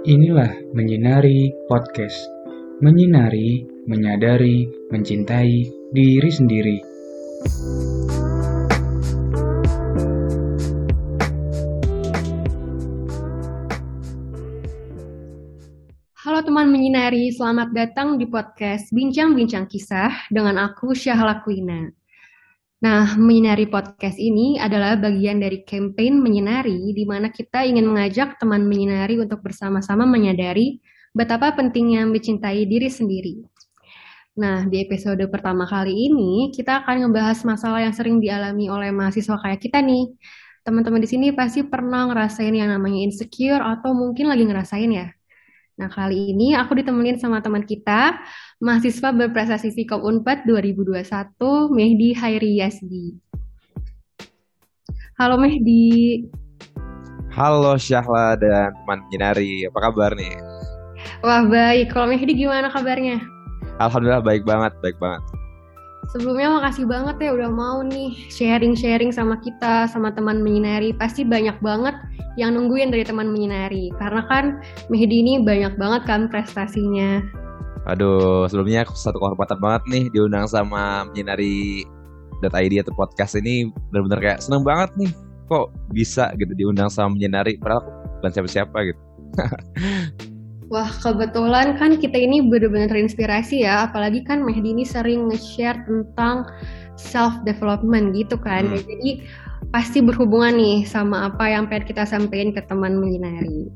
Inilah Menyinari Podcast. Menyinari, menyadari, mencintai diri sendiri. Halo teman menyinari, selamat datang di podcast Bincang-Bincang Kisah dengan aku Syahla Quina. Nah, menyinari podcast ini adalah bagian dari campaign menyinari di mana kita ingin mengajak teman menyinari untuk bersama-sama menyadari betapa pentingnya mencintai diri sendiri. Nah, di episode pertama kali ini kita akan membahas masalah yang sering dialami oleh mahasiswa kayak kita nih. Teman-teman di sini pasti pernah ngerasain yang namanya insecure atau mungkin lagi ngerasain ya. Nah, kali ini aku ditemenin sama teman kita, mahasiswa berprestasi Fikom Unpad 2021, Mehdi Hairi Yasdi. Halo Mehdi. Halo Syahla dan teman Jinari, apa kabar nih? Wah baik, kalau Mehdi gimana kabarnya? Alhamdulillah baik banget, baik banget. Sebelumnya makasih banget ya udah mau nih sharing-sharing sama kita, sama teman menyinari. Pasti banyak banget yang nungguin dari teman menyinari. Karena kan Mehdi ini banyak banget kan prestasinya. Aduh, sebelumnya satu kehormatan banget nih diundang sama menyinari .id atau podcast ini bener-bener kayak seneng banget nih kok bisa gitu diundang sama menyinari padahal bukan siapa-siapa gitu. Wah, kebetulan kan kita ini benar-benar terinspirasi ya, apalagi kan Mehdi ini sering nge-share tentang self-development gitu kan. Hmm. Jadi pasti berhubungan nih sama apa yang pengen kita sampaikan ke teman menyinari.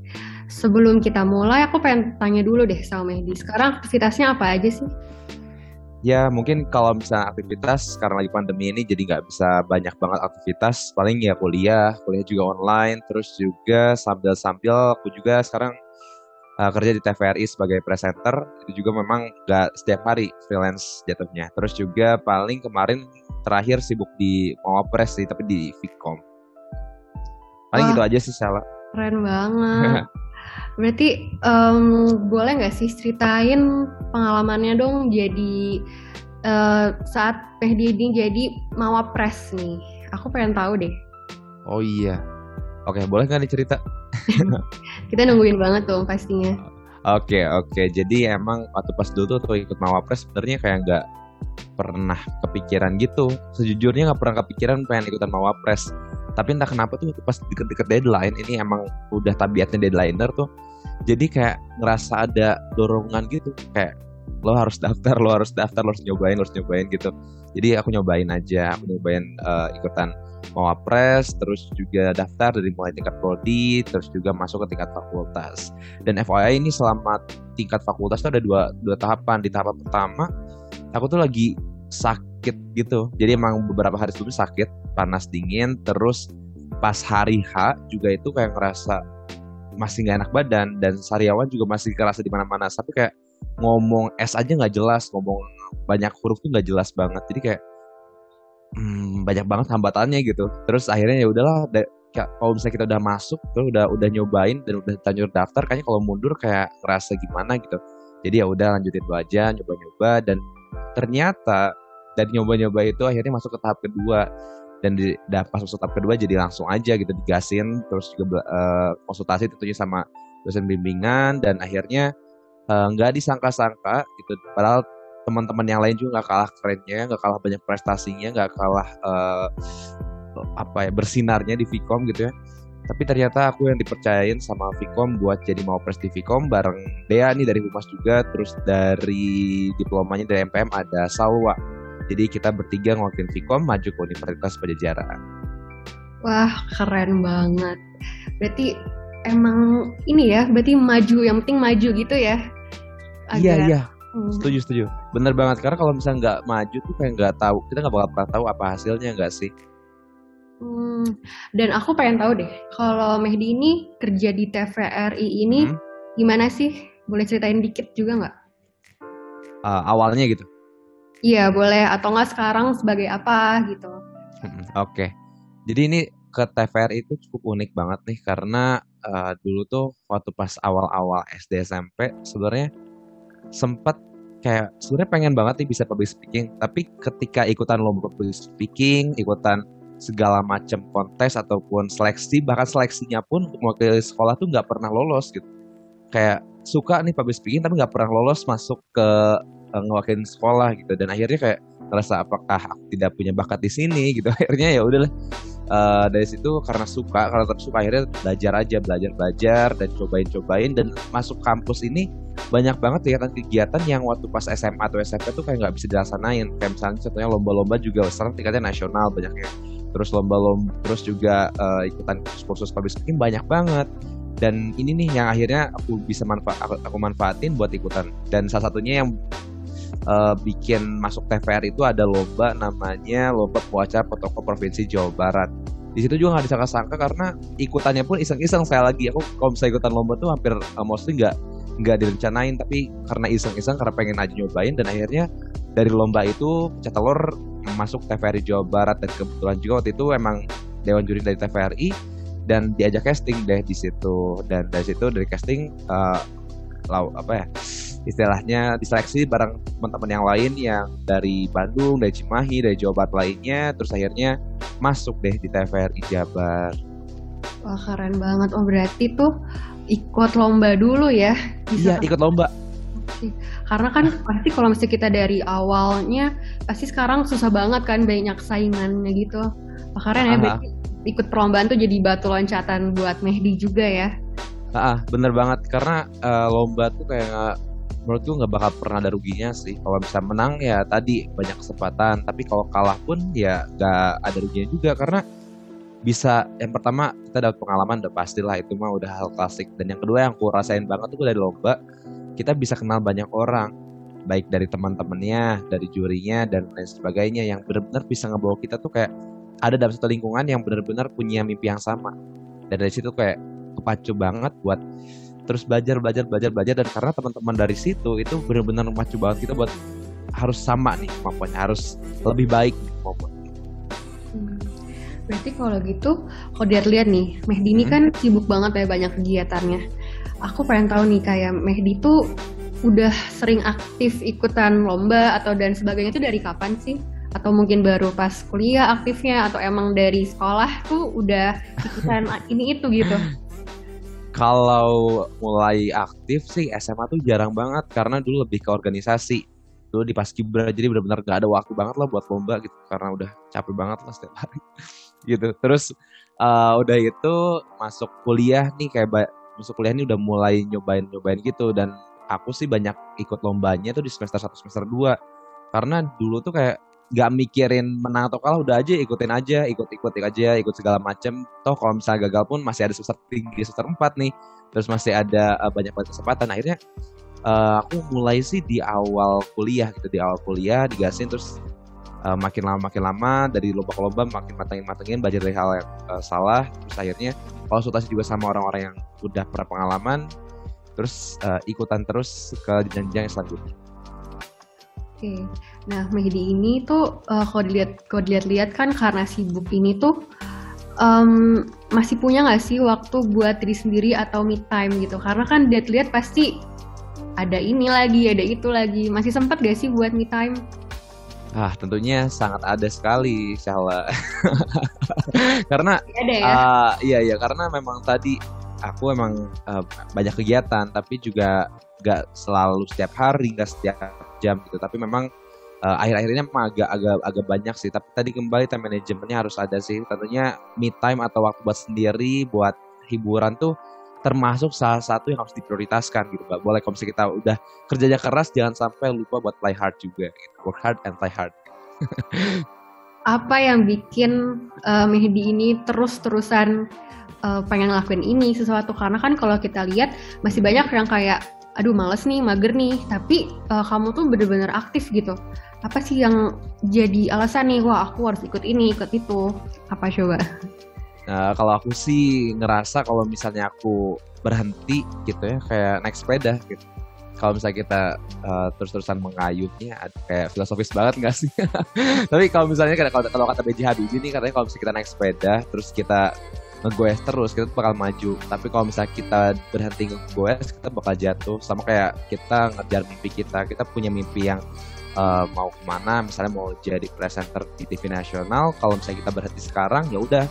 Sebelum kita mulai, aku pengen tanya dulu deh sama Mehdi. Sekarang aktivitasnya apa aja sih? Ya mungkin kalau misalnya aktivitas karena lagi pandemi ini jadi nggak bisa banyak banget aktivitas. Paling ya kuliah, kuliah juga online. Terus juga sambil-sambil aku juga sekarang uh, kerja di TVRI sebagai presenter itu juga memang gak setiap hari freelance jatuhnya. Terus juga paling kemarin terakhir sibuk di Mawapres sih tapi di Vicom. Paling Wah, gitu aja sih salah. Keren banget. Berarti um, boleh nggak sih ceritain pengalamannya dong jadi uh, saat PhD ini jadi Mawapres nih. Aku pengen tahu deh. Oh iya. Oke, boleh nggak nih cerita? kita nungguin banget dong pastinya. Oke oke, jadi emang waktu pas dulu tuh ikut Mawapres sebenarnya kayak nggak pernah kepikiran gitu. Sejujurnya nggak pernah kepikiran pengen ikutan Mawapres. Tapi entah kenapa tuh pas deket-deket deadline ini emang udah tabiatnya deadlineer tuh. Jadi kayak ngerasa ada dorongan gitu kayak lo harus daftar, lo harus daftar, lo harus nyobain, lo harus nyobain gitu. Jadi aku nyobain aja, aku nyobain uh, ikutan Mawapres, terus juga daftar dari mulai tingkat prodi, terus juga masuk ke tingkat fakultas. Dan FYI ini selama tingkat fakultas itu ada dua, dua tahapan. Di tahap pertama, aku tuh lagi sakit gitu. Jadi emang beberapa hari sebelumnya sakit, panas dingin, terus pas hari H juga itu kayak ngerasa masih nggak enak badan dan sariawan juga masih kerasa di mana-mana. Tapi kayak ngomong S aja nggak jelas, ngomong banyak huruf tuh nggak jelas banget. Jadi kayak hmm, banyak banget hambatannya gitu. Terus akhirnya ya udahlah kalau misalnya kita udah masuk terus udah udah nyobain dan udah terlanjur daftar kayaknya kalau mundur kayak ngerasa gimana gitu. Jadi ya udah lanjutin aja nyoba-nyoba dan ternyata dari nyoba-nyoba itu akhirnya masuk ke tahap kedua. Dan di pas masuk tahap kedua jadi langsung aja gitu digasin terus juga uh, konsultasi tentunya sama dosen bimbingan dan akhirnya nggak uh, disangka-sangka gitu padahal teman-teman yang lain juga nggak kalah kerennya, nggak kalah banyak prestasinya, nggak kalah uh, apa ya bersinarnya di Vcom gitu ya. Tapi ternyata aku yang dipercayain sama Vcom buat jadi mau pres di Vcom bareng Dea nih dari Humas juga, terus dari diplomanya dari MPM ada Salwa. Jadi kita bertiga ngelakuin Vcom maju ke Universitas Pajajaran. Wah keren banget. Berarti emang ini ya, berarti maju yang penting maju gitu ya. Iya iya Hmm. Setuju setuju. Bener banget karena kalau misalnya nggak maju tuh kayak nggak tahu kita nggak bakal pernah tahu apa hasilnya nggak sih. Hmm. Dan aku pengen tahu deh kalau Mehdi ini kerja di TVRI ini hmm. gimana sih? Boleh ceritain dikit juga nggak? Uh, awalnya gitu. Iya boleh atau nggak sekarang sebagai apa gitu. Hmm, oke. Okay. Jadi ini ke TVRI itu cukup unik banget nih karena uh, dulu tuh waktu pas awal-awal SD SMP sebenarnya sempat kayak sebenarnya pengen banget nih bisa public speaking tapi ketika ikutan lomba public speaking ikutan segala macam kontes ataupun seleksi bahkan seleksinya pun untuk mewakili sekolah tuh nggak pernah lolos gitu. Kayak suka nih public speaking tapi nggak pernah lolos masuk ke uh, ngewakilin sekolah gitu. Dan akhirnya kayak ngerasa apakah aku tidak punya bakat di sini gitu. Akhirnya ya udahlah. Uh, dari situ karena suka karena tetap suka akhirnya belajar aja belajar belajar dan cobain cobain dan masuk kampus ini banyak banget kegiatan-kegiatan yang waktu pas SMA atau SMP tuh kayak nggak bisa dilaksanain kayak misalnya contohnya lomba-lomba juga sekarang tingkatnya nasional banyaknya terus lomba-lomba terus juga uh, ikutan kursus public banyak banget. Dan ini nih yang akhirnya aku bisa manfaat aku manfaatin buat ikutan. Dan salah satunya yang uh, bikin masuk TVR itu ada lomba namanya lomba pewacara protokol provinsi Jawa Barat. Di situ juga nggak disangka-sangka karena ikutannya pun iseng-iseng. Saya lagi aku kalau misalnya ikutan lomba tuh hampir uh, mostly nggak nggak direncanain. Tapi karena iseng-iseng karena pengen aja nyobain. Dan akhirnya dari lomba itu pecah telur masuk TVRI Jawa Barat. Dan kebetulan juga waktu itu emang Dewan Juri dari TVRI dan diajak casting deh di situ. Dan dari situ dari casting uh, lau, apa ya istilahnya diseleksi bareng teman-teman yang lain yang dari Bandung, dari Cimahi, dari Jawa Barat lainnya terus akhirnya masuk deh di TVRI Jabar. Wah keren banget. Oh berarti tuh ikut lomba dulu ya? Iya ikut lomba karena kan pasti kalau misalnya kita dari awalnya pasti sekarang susah banget kan banyak saingannya gitu. Makanya ya ikut perlombaan tuh jadi batu loncatan buat Mehdi juga ya. Ah, bener banget karena uh, lomba tuh kayak menurut gue nggak bakal pernah ada ruginya sih. Kalau bisa menang ya tadi banyak kesempatan, tapi kalau kalah pun ya nggak ada ruginya juga. Karena bisa yang pertama kita dapat pengalaman udah pastilah itu mah udah hal klasik. Dan yang kedua yang aku rasain banget tuh dari lomba kita bisa kenal banyak orang. Baik dari teman-temannya, dari jurinya dan lain sebagainya. Yang benar-benar bisa ngebawa kita tuh kayak ada dalam satu lingkungan yang benar-benar punya mimpi yang sama. Dan dari situ kayak kepacu banget buat terus belajar belajar belajar belajar dan karena teman-teman dari situ itu benar-benar memacu banget kita buat harus sama nih kemampuannya harus lebih baik kemampuannya. Hmm. Berarti kalau gitu, kalau dilihat nih, Mehdi ini hmm. kan sibuk banget ya banyak kegiatannya aku pengen tahu nih kayak Mehdi tuh udah sering aktif ikutan lomba atau dan sebagainya itu dari kapan sih? Atau mungkin baru pas kuliah aktifnya atau emang dari sekolah tuh udah ikutan ini itu gitu? Kalau mulai aktif sih SMA tuh jarang banget karena dulu lebih ke organisasi. Dulu di Paskibra jadi benar-benar gak ada waktu banget lah buat lomba gitu karena udah capek banget lah setiap hari gitu. Terus uh, udah itu masuk kuliah nih kayak masuk kuliah ini udah mulai nyobain-nyobain gitu dan aku sih banyak ikut lombanya tuh di semester 1 semester 2 karena dulu tuh kayak gak mikirin menang atau kalah udah aja ikutin aja ikut-ikut aja ikut segala macem. Toh kalau misalnya gagal pun masih ada semester tinggi semester 4 nih. Terus masih ada uh, banyak banget kesempatan. Akhirnya uh, aku mulai sih di awal kuliah gitu di awal kuliah digasin terus uh, makin lama makin lama dari lomba ke lomba makin matengin matengin belajar dari hal yang uh, salah. Terus akhirnya konsultasi juga sama orang-orang yang udah pernah pengalaman terus uh, ikutan terus ke jenjang selanjutnya. Oke, nah Mehdi ini tuh uh, kalau dilihat kalau dilihat-lihat kan karena sibuk ini tuh um, masih punya nggak sih waktu buat diri sendiri atau me time gitu? Karena kan dilihat-lihat pasti ada ini lagi, ada itu lagi. Masih sempat gak sih buat me time? Ah, tentunya sangat ada sekali, Syahla. karena ada ya? Uh, iya iya karena memang tadi aku emang uh, banyak kegiatan tapi juga gak selalu setiap hari, gak setiap jam gitu. Tapi memang uh, akhir-akhirnya agak agak agak banyak sih. Tapi tadi kembali time manajemennya harus ada sih. Tentunya me time atau waktu buat sendiri, buat hiburan tuh termasuk salah satu yang harus diprioritaskan gitu Gak boleh kalau kita udah kerjanya keras jangan sampai lupa buat play hard juga gitu. work hard and play hard apa yang bikin uh, Mehdi ini terus-terusan uh, pengen ngelakuin ini sesuatu karena kan kalau kita lihat masih banyak yang kayak aduh males nih mager nih tapi uh, kamu tuh bener-bener aktif gitu apa sih yang jadi alasan nih wah aku harus ikut ini ikut itu apa coba Nah, kalau aku sih ngerasa kalau misalnya aku berhenti gitu ya kayak naik sepeda gitu. Kalau misalnya kita uh, terus-terusan mengayuhnya kayak filosofis banget nggak sih? Tapi kalau misalnya kalau kalau kata BJ Habibie nih katanya kalau misalnya kita naik sepeda terus kita ngegoes terus kita bakal maju. Tapi kalau misalnya kita berhenti ngegoes kita bakal jatuh. Sama kayak kita ngejar mimpi kita. Kita punya mimpi yang uh, mau ke mana misalnya mau jadi presenter di TV nasional kalau misalnya kita berhenti sekarang ya udah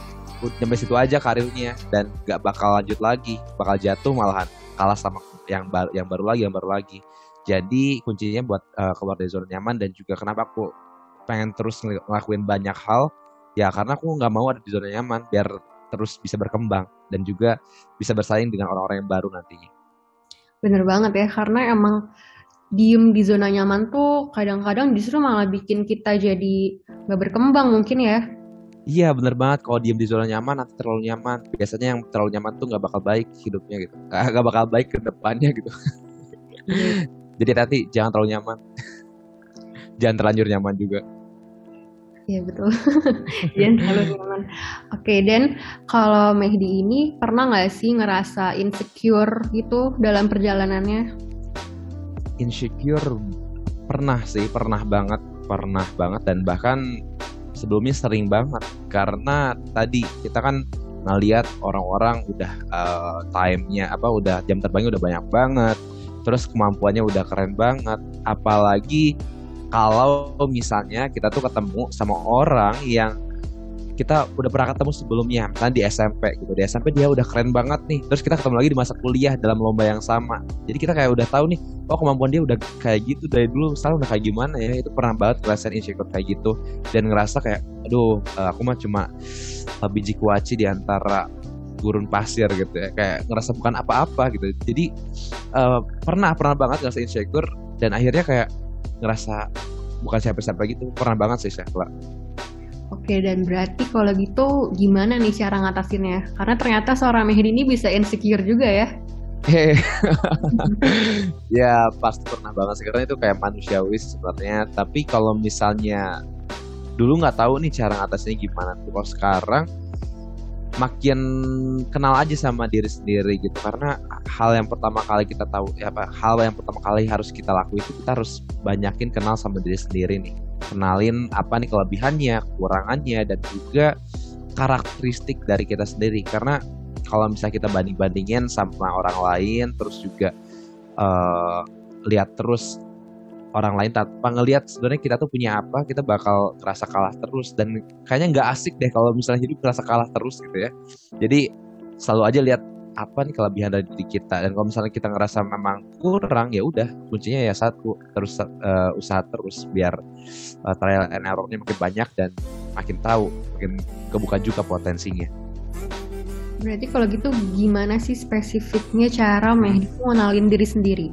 sampai situ aja karirnya dan gak bakal lanjut lagi bakal jatuh malahan kalah sama yang baru yang baru lagi yang baru lagi jadi kuncinya buat uh, keluar dari zona nyaman dan juga kenapa aku pengen terus ngelakuin banyak hal ya karena aku nggak mau ada di zona nyaman biar terus bisa berkembang dan juga bisa bersaing dengan orang-orang yang baru nantinya. Bener banget ya karena emang diem di zona nyaman tuh kadang-kadang justru malah bikin kita jadi nggak berkembang mungkin ya. Iya bener banget kalau diem di zona nyaman nanti terlalu nyaman. Biasanya yang terlalu nyaman tuh nggak bakal baik hidupnya gitu. Nggak bakal baik ke depannya gitu. Jadi nanti jangan terlalu nyaman. jangan terlanjur nyaman juga. Iya betul. jangan terlalu nyaman. Oke, dan kalau Mehdi ini pernah nggak sih ngerasa insecure gitu dalam perjalanannya? Insecure pernah sih, pernah banget, pernah banget dan bahkan sebelumnya sering banget. Karena tadi kita kan ngeliat orang-orang udah uh, time-nya apa udah jam terbangnya udah banyak banget terus kemampuannya udah keren banget. Apalagi kalau misalnya kita tuh ketemu sama orang yang kita udah pernah ketemu sebelumnya misalnya di SMP gitu. Di SMP dia udah keren banget nih. Terus kita ketemu lagi di masa kuliah dalam lomba yang sama. Jadi kita kayak udah tahu nih oh kemampuan dia udah kayak gitu dari dulu. Sekarang udah kayak gimana ya? Itu pernah banget ngerasain insecure kayak gitu. Dan ngerasa kayak aduh eh, aku mah cuma uh, biji kuaci di antara gurun pasir gitu ya. Kayak ngerasa bukan apa-apa gitu. Jadi uh, pernah pernah banget ngerasa insecure. Dan akhirnya kayak ngerasa bukan siapa-siapa gitu. Pernah banget sih saya Oke, dan berarti kalau gitu gimana nih cara ngatasinnya? Karena ternyata seorang Mehdi ini bisa insecure juga ya. ya pasti pernah banget sih karena itu kayak manusiawi sebenarnya. Tapi kalau misalnya dulu nggak tahu nih cara ngatasinnya gimana. Kalau sekarang makin kenal aja sama diri sendiri gitu karena hal yang pertama kali kita tahu ya apa hal yang pertama kali harus kita lakuin itu kita harus banyakin kenal sama diri sendiri nih kenalin apa nih kelebihannya kekurangannya dan juga karakteristik dari kita sendiri. Karena kalau misalnya kita banding bandingin sama orang lain terus juga uh, lihat terus orang lain tanpa ngelihat sebenarnya kita tuh punya apa kita bakal terasa kalah terus. Dan kayaknya nggak asik deh kalau misalnya hidup terasa kalah terus gitu ya. Jadi selalu aja lihat apa nih kelebihan dari diri kita? Dan kalau misalnya kita ngerasa memang kurang ya udah kuncinya ya satu terus uh, usaha terus biar uh, trial and errornya makin banyak dan makin tahu makin kebuka juga potensinya. Berarti kalau gitu gimana sih spesifiknya cara Mehdi mengenalin diri sendiri?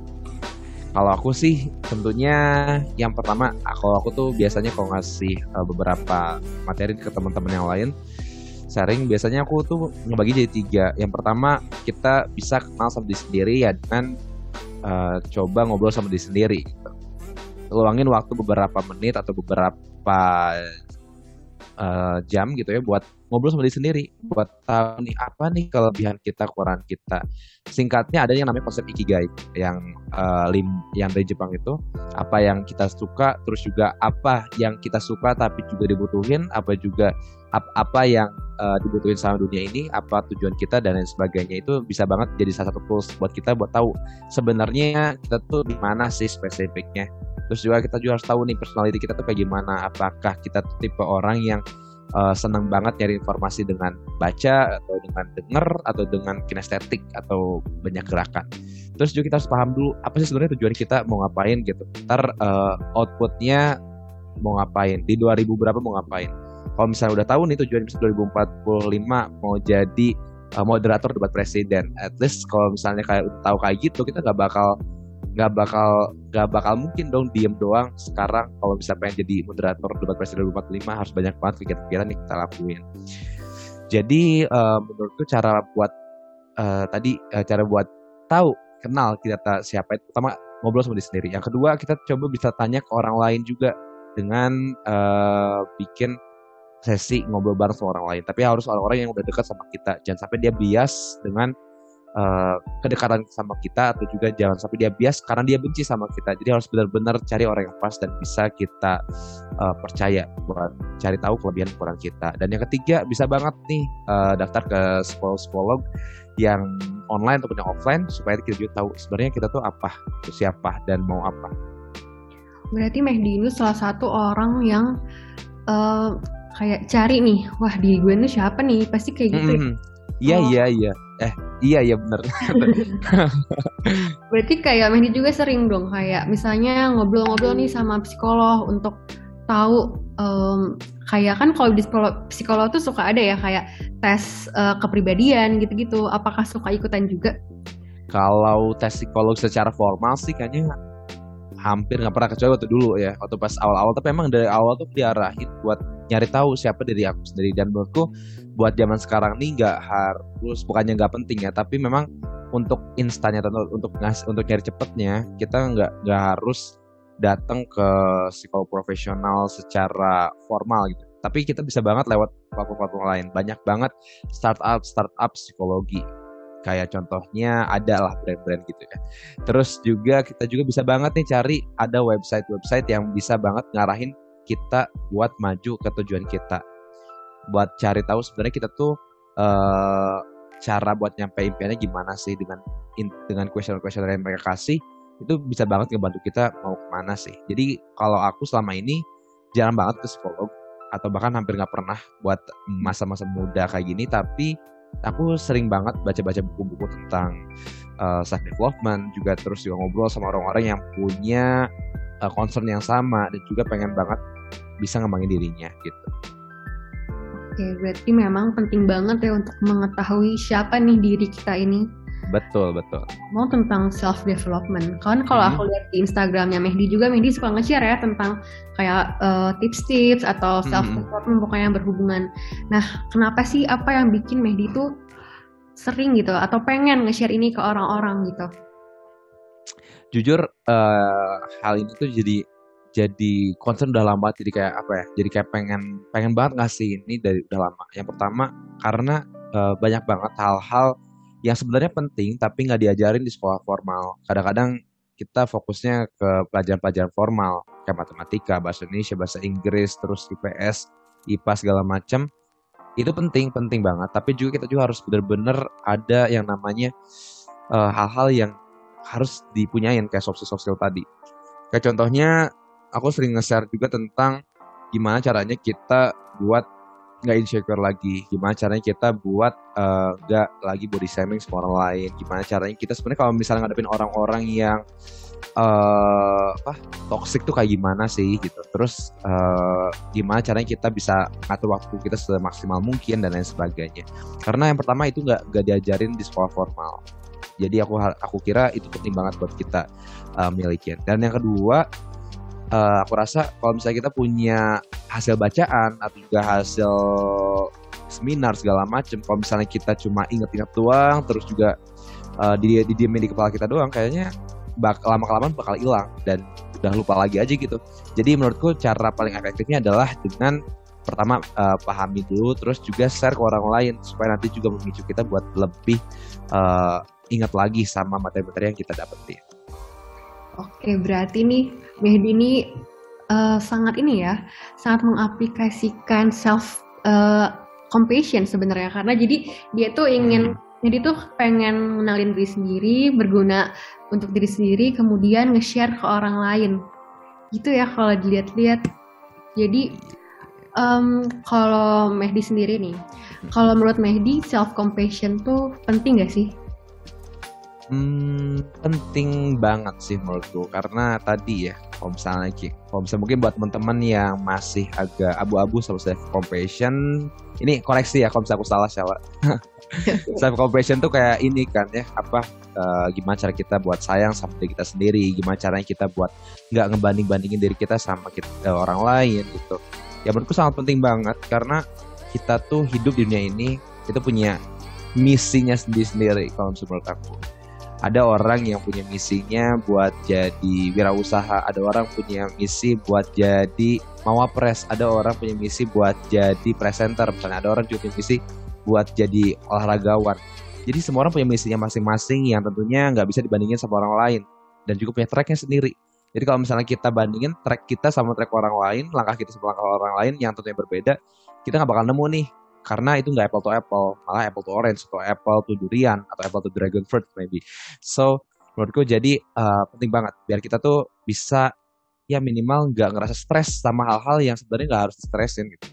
Kalau aku sih tentunya yang pertama kalau aku tuh biasanya kalau ngasih uh, beberapa materi ke teman-teman yang lain sharing biasanya aku tuh ngebagi jadi tiga. Yang pertama kita bisa kenal sama diri sendiri ya dengan uh, coba ngobrol sama diri sendiri. Gitu. Luangin waktu beberapa menit atau beberapa uh, jam gitu ya buat ngobrol sama diri sendiri. Buat tahu nih apa nih kelebihan kita kekurangan kita. Singkatnya ada yang namanya konsep ikigai yang uh, lim yang dari Jepang itu. Apa yang kita suka terus juga apa yang kita suka tapi juga dibutuhin apa juga ap, apa yang uh, dibutuhin sama dunia ini apa tujuan kita dan lain sebagainya. Itu bisa banget jadi salah satu tools buat kita buat tahu sebenarnya kita tuh di mana sih spesifiknya terus juga kita juga harus tahu nih personality kita tuh kayak gimana apakah kita tuh tipe orang yang uh, senang banget nyari informasi dengan baca atau dengan denger atau dengan kinestetik atau banyak gerakan. Terus juga kita harus paham dulu apa sih sebenarnya tujuan kita mau ngapain gitu. Ntar uh, outputnya mau ngapain di 2000 berapa mau ngapain. Kalau misalnya udah tahu nih tujuan misalnya 2045 mau jadi uh, moderator debat presiden, at least kalau misalnya kayak tahu kayak gitu kita nggak bakal nggak bakal nggak bakal mungkin dong diem doang. Sekarang kalau bisa pengen jadi moderator debat presiden 2045 harus banyak banget pikiran-pikiran yang kita lakuin. Jadi uh, menurutku cara buat uh, tadi uh, cara buat tahu kenal kita siapa itu pertama ngobrol sama diri sendiri. Yang kedua kita coba bisa tanya ke orang lain juga dengan uh, bikin sesi ngobrol bareng sama orang lain. Tapi harus orang-orang yang udah dekat sama kita. Jangan sampai dia bias dengan uh, kedekatan sama kita atau juga jangan sampai dia bias karena dia benci sama kita. Jadi harus benar-benar cari orang yang pas dan bisa kita uh, percaya buat cari tahu kelebihan kurang kita. Dan yang ketiga bisa banget nih uh, daftar ke psikolog-psikolog yang online ataupun yang offline supaya kita juga tahu sebenarnya kita tuh apa, siapa dan mau apa. Berarti Mehdi ini salah satu orang yang uh, kayak cari nih, wah di gue ini siapa nih? Pasti kayak gitu. Mm -hmm. Iya, iya, iya eh iya iya bener Berarti kayak Mehdi juga sering dong kayak misalnya ngobrol-ngobrol nih sama psikolog untuk tahu em, kayak kan kalau di psikolog, psikolog tuh suka ada ya kayak tes eh, kepribadian gitu-gitu. Apakah suka ikutan juga? kalau tes psikolog secara formal sih kayaknya hampir nggak pernah kecuali waktu dulu ya waktu pas awal-awal tapi emang dari awal tuh diarahin buat nyari tahu siapa diri aku sendiri. Dan menurutku buat zaman sekarang nih nggak harus bukannya nggak penting ya tapi memang untuk instannya atau untuk ngas untuk nyari cepetnya kita nggak nggak harus datang ke psikolog profesional secara formal gitu. Tapi kita bisa banget lewat platform-platform lain. Banyak banget startup startup psikologi. Kayak contohnya ada lah brand-brand gitu ya. Terus juga kita juga bisa banget nih cari ada website-website yang bisa banget ngarahin kita buat maju ke tujuan kita. Buat cari tahu sebenarnya kita tuh eh cara buat nyampe impiannya gimana sih dengan in- dengan question-question yang mereka kasih itu bisa banget ngebantu kita mau ke mana sih. Jadi kalau aku selama ini jarang banget ke psikolog atau bahkan hampir nggak pernah buat masa-masa muda kayak gini tapi aku sering banget baca-baca buku-buku tentang uh, self development juga terus juga ngobrol sama orang-orang yang punya uh, concern yang sama dan juga pengen banget bisa ngembangin dirinya gitu. Oke, berarti memang penting banget ya untuk mengetahui siapa nih diri kita ini. Betul betul. Mau tentang self development. Kan kalau Hmm. aku lihat di Instagramnya Mehdi juga, Mehdi suka nge-share ya tentang kayak eh, tips-tips atau self development pokoknya yang berhubungan. Nah, kenapa sih apa yang bikin Mehdi itu sering gitu atau pengen nge-share ini ke orang-orang gitu? Jujur uh, hal ini tuh jadi jadi concern udah lama jadi kayak apa ya? Jadi kayak pengen pengen banget ngasih ini dari udah lama. Yang pertama karena uh, banyak banget hal-hal yang sebenarnya penting tapi nggak diajarin di sekolah formal. Kadang-kadang kita fokusnya ke pelajaran-pelajaran formal kayak matematika, bahasa Indonesia, bahasa Inggris, terus IPS, IPA segala macam. Itu penting, penting banget. Tapi juga kita juga harus bener-bener ada yang namanya uh, hal-hal yang harus dipunyain kayak soft skill soft skill tadi. Kayak contohnya aku sering nge-share juga tentang gimana caranya kita buat nggak insecure lagi, gimana caranya kita buat eh, nggak lagi body shaming sama orang lain, gimana caranya kita sebenarnya kalau misalnya ngadepin orang-orang yang eh apa toxic tuh kayak gimana sih gitu. Terus eh, gimana caranya kita bisa ngatur waktu kita semaksimal mungkin dan lain sebagainya. Karena yang pertama itu nggak nggak diajarin di sekolah formal. Jadi aku aku kira itu penting banget buat kita uh, miliki. Dan yang kedua, uh, aku rasa kalau misalnya kita punya hasil bacaan atau juga hasil seminar segala macam, kalau misalnya kita cuma inget-inget doang, terus juga uh, di didiemin di kepala kita doang, kayaknya bak lama kelamaan bakal hilang dan udah lupa lagi aja gitu. Jadi menurutku cara paling efektifnya adalah dengan pertama uh, pahami dulu, terus juga share ke orang lain supaya nanti juga memicu kita buat lebih uh, ingat lagi sama materi-materi yang kita dapetin. Oke, berarti nih Mehdi ini eh, sangat ini ya, sangat mengaplikasikan self eh, compassion sebenarnya karena jadi dia tuh ingin jadi tuh pengen mengenalin diri sendiri, berguna untuk diri sendiri, kemudian nge-share ke orang lain. Gitu ya kalau dilihat-lihat. Jadi em, kalau Mehdi sendiri nih, kalau menurut Mehdi self compassion tuh penting gak sih? Hmm, penting banget sih menurutku. Karena tadi ya kalau misalnya kalau misalnya mungkin buat teman-teman yang masih agak abu-abu sama self compassion ini koreksi ya kalau misalnya aku salah Syawa self compassion tuh kayak ini kan ya apa eh, gimana cara kita buat sayang sama diri kita sendiri gimana caranya kita buat nggak ngebanding bandingin diri kita sama kita, eh, orang lain gitu. Ya menurutku sangat penting banget karena kita tuh hidup di dunia ini kita punya misinya sendiri-sendiri kalau menurut aku ada orang yang punya misinya buat jadi wirausaha, ada orang punya misi buat jadi mawapres, ada orang punya misi buat jadi presenter, misalnya ada orang juga punya misi buat jadi olahragawan. Jadi semua orang punya misinya masing-masing yang tentunya nggak bisa dibandingin sama orang lain dan juga punya tracknya sendiri. Jadi kalau misalnya kita bandingin track kita sama track orang lain, langkah kita sama langkah orang lain yang tentunya berbeda, kita nggak bakal nemu nih karena itu nggak apple to apple malah apple to orange atau apple to durian atau apple to dragon fruit maybe so menurutku jadi uh, penting banget biar kita tuh bisa ya minimal nggak ngerasa stres sama hal-hal yang sebenarnya nggak harus stresin gitu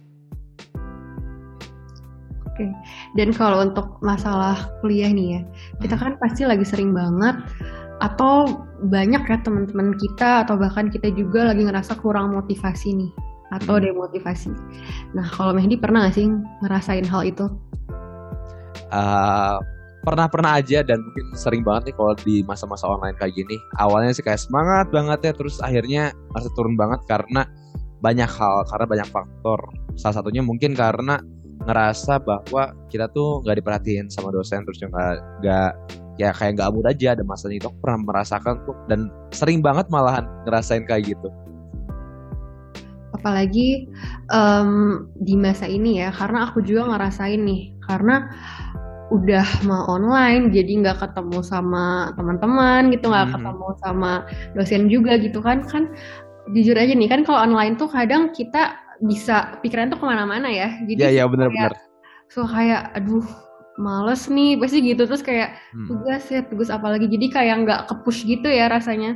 Oke. Dan kalau untuk masalah kuliah nih ya, kita kan pasti lagi sering banget atau banyak ya teman-teman kita atau bahkan kita juga lagi ngerasa kurang motivasi nih atau Hmm. demotivasi. Nah, kalau Mehdi pernah gak sih ngerasain hal itu? Eh, pernah-pernah aja dan mungkin sering banget nih kalau di masa-masa online kayak gini. Awalnya sih kayak semangat banget ya, terus akhirnya masih turun banget karena banyak hal, karena banyak faktor. Salah satunya mungkin karena ngerasa bahwa kita tuh nggak diperhatiin sama dosen, terus juga nggak ya kayak nggak mood aja ada masanya itu aku pernah merasakan tuh dan sering banget malahan ngerasain kayak gitu. Apalagi em, di masa ini ya, karena aku juga ngerasain nih, karena udah mau online, jadi nggak ketemu sama teman-teman gitu, nggak Mhm. ketemu sama dosen juga gitu kan, kan jujur aja nih kan kalau online tuh kadang kita bisa pikiran tuh ke mana-mana ya, jadi Iya iya suka benar-benar. kayak aduh males nih pasti gitu terus kayak Hmm. tugas ya tugas apa lagi jadi kayak nggak kepush gitu ya rasanya